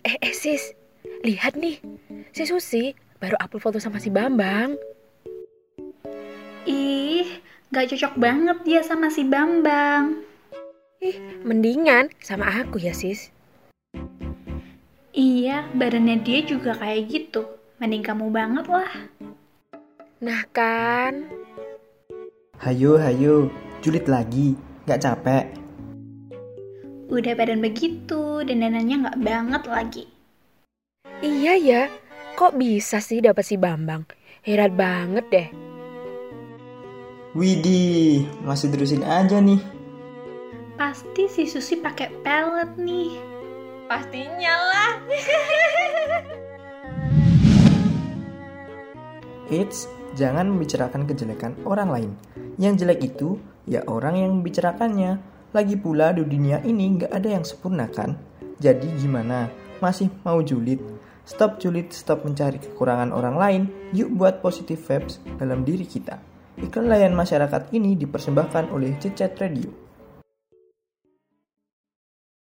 Eh, eh sis, lihat nih. Si Susi baru upload foto sama si Bambang. Ih, gak cocok banget dia sama si Bambang. Ih, mendingan sama aku ya sis. Iya, badannya dia juga kayak gitu. Mending kamu banget lah. Nah kan, Hayo, hayo, julid lagi. Gak capek. Udah badan begitu, dandanannya gak banget lagi. iya ya. Kok bisa sih dapat si Bambang? Herat banget deh. Widih, masih terusin aja nih. Pasti si Susi pakai pelet nih. Pastinya lah. Eits, jangan membicarakan kejelekan orang lain. Yang jelek itu, ya orang yang membicarakannya. Lagi pula di dunia ini nggak ada yang sempurna kan? Jadi gimana? Masih mau julid? Stop julid, stop mencari kekurangan orang lain. Yuk buat positive vibes dalam diri kita. Iklan layan masyarakat ini dipersembahkan oleh Cecet Radio.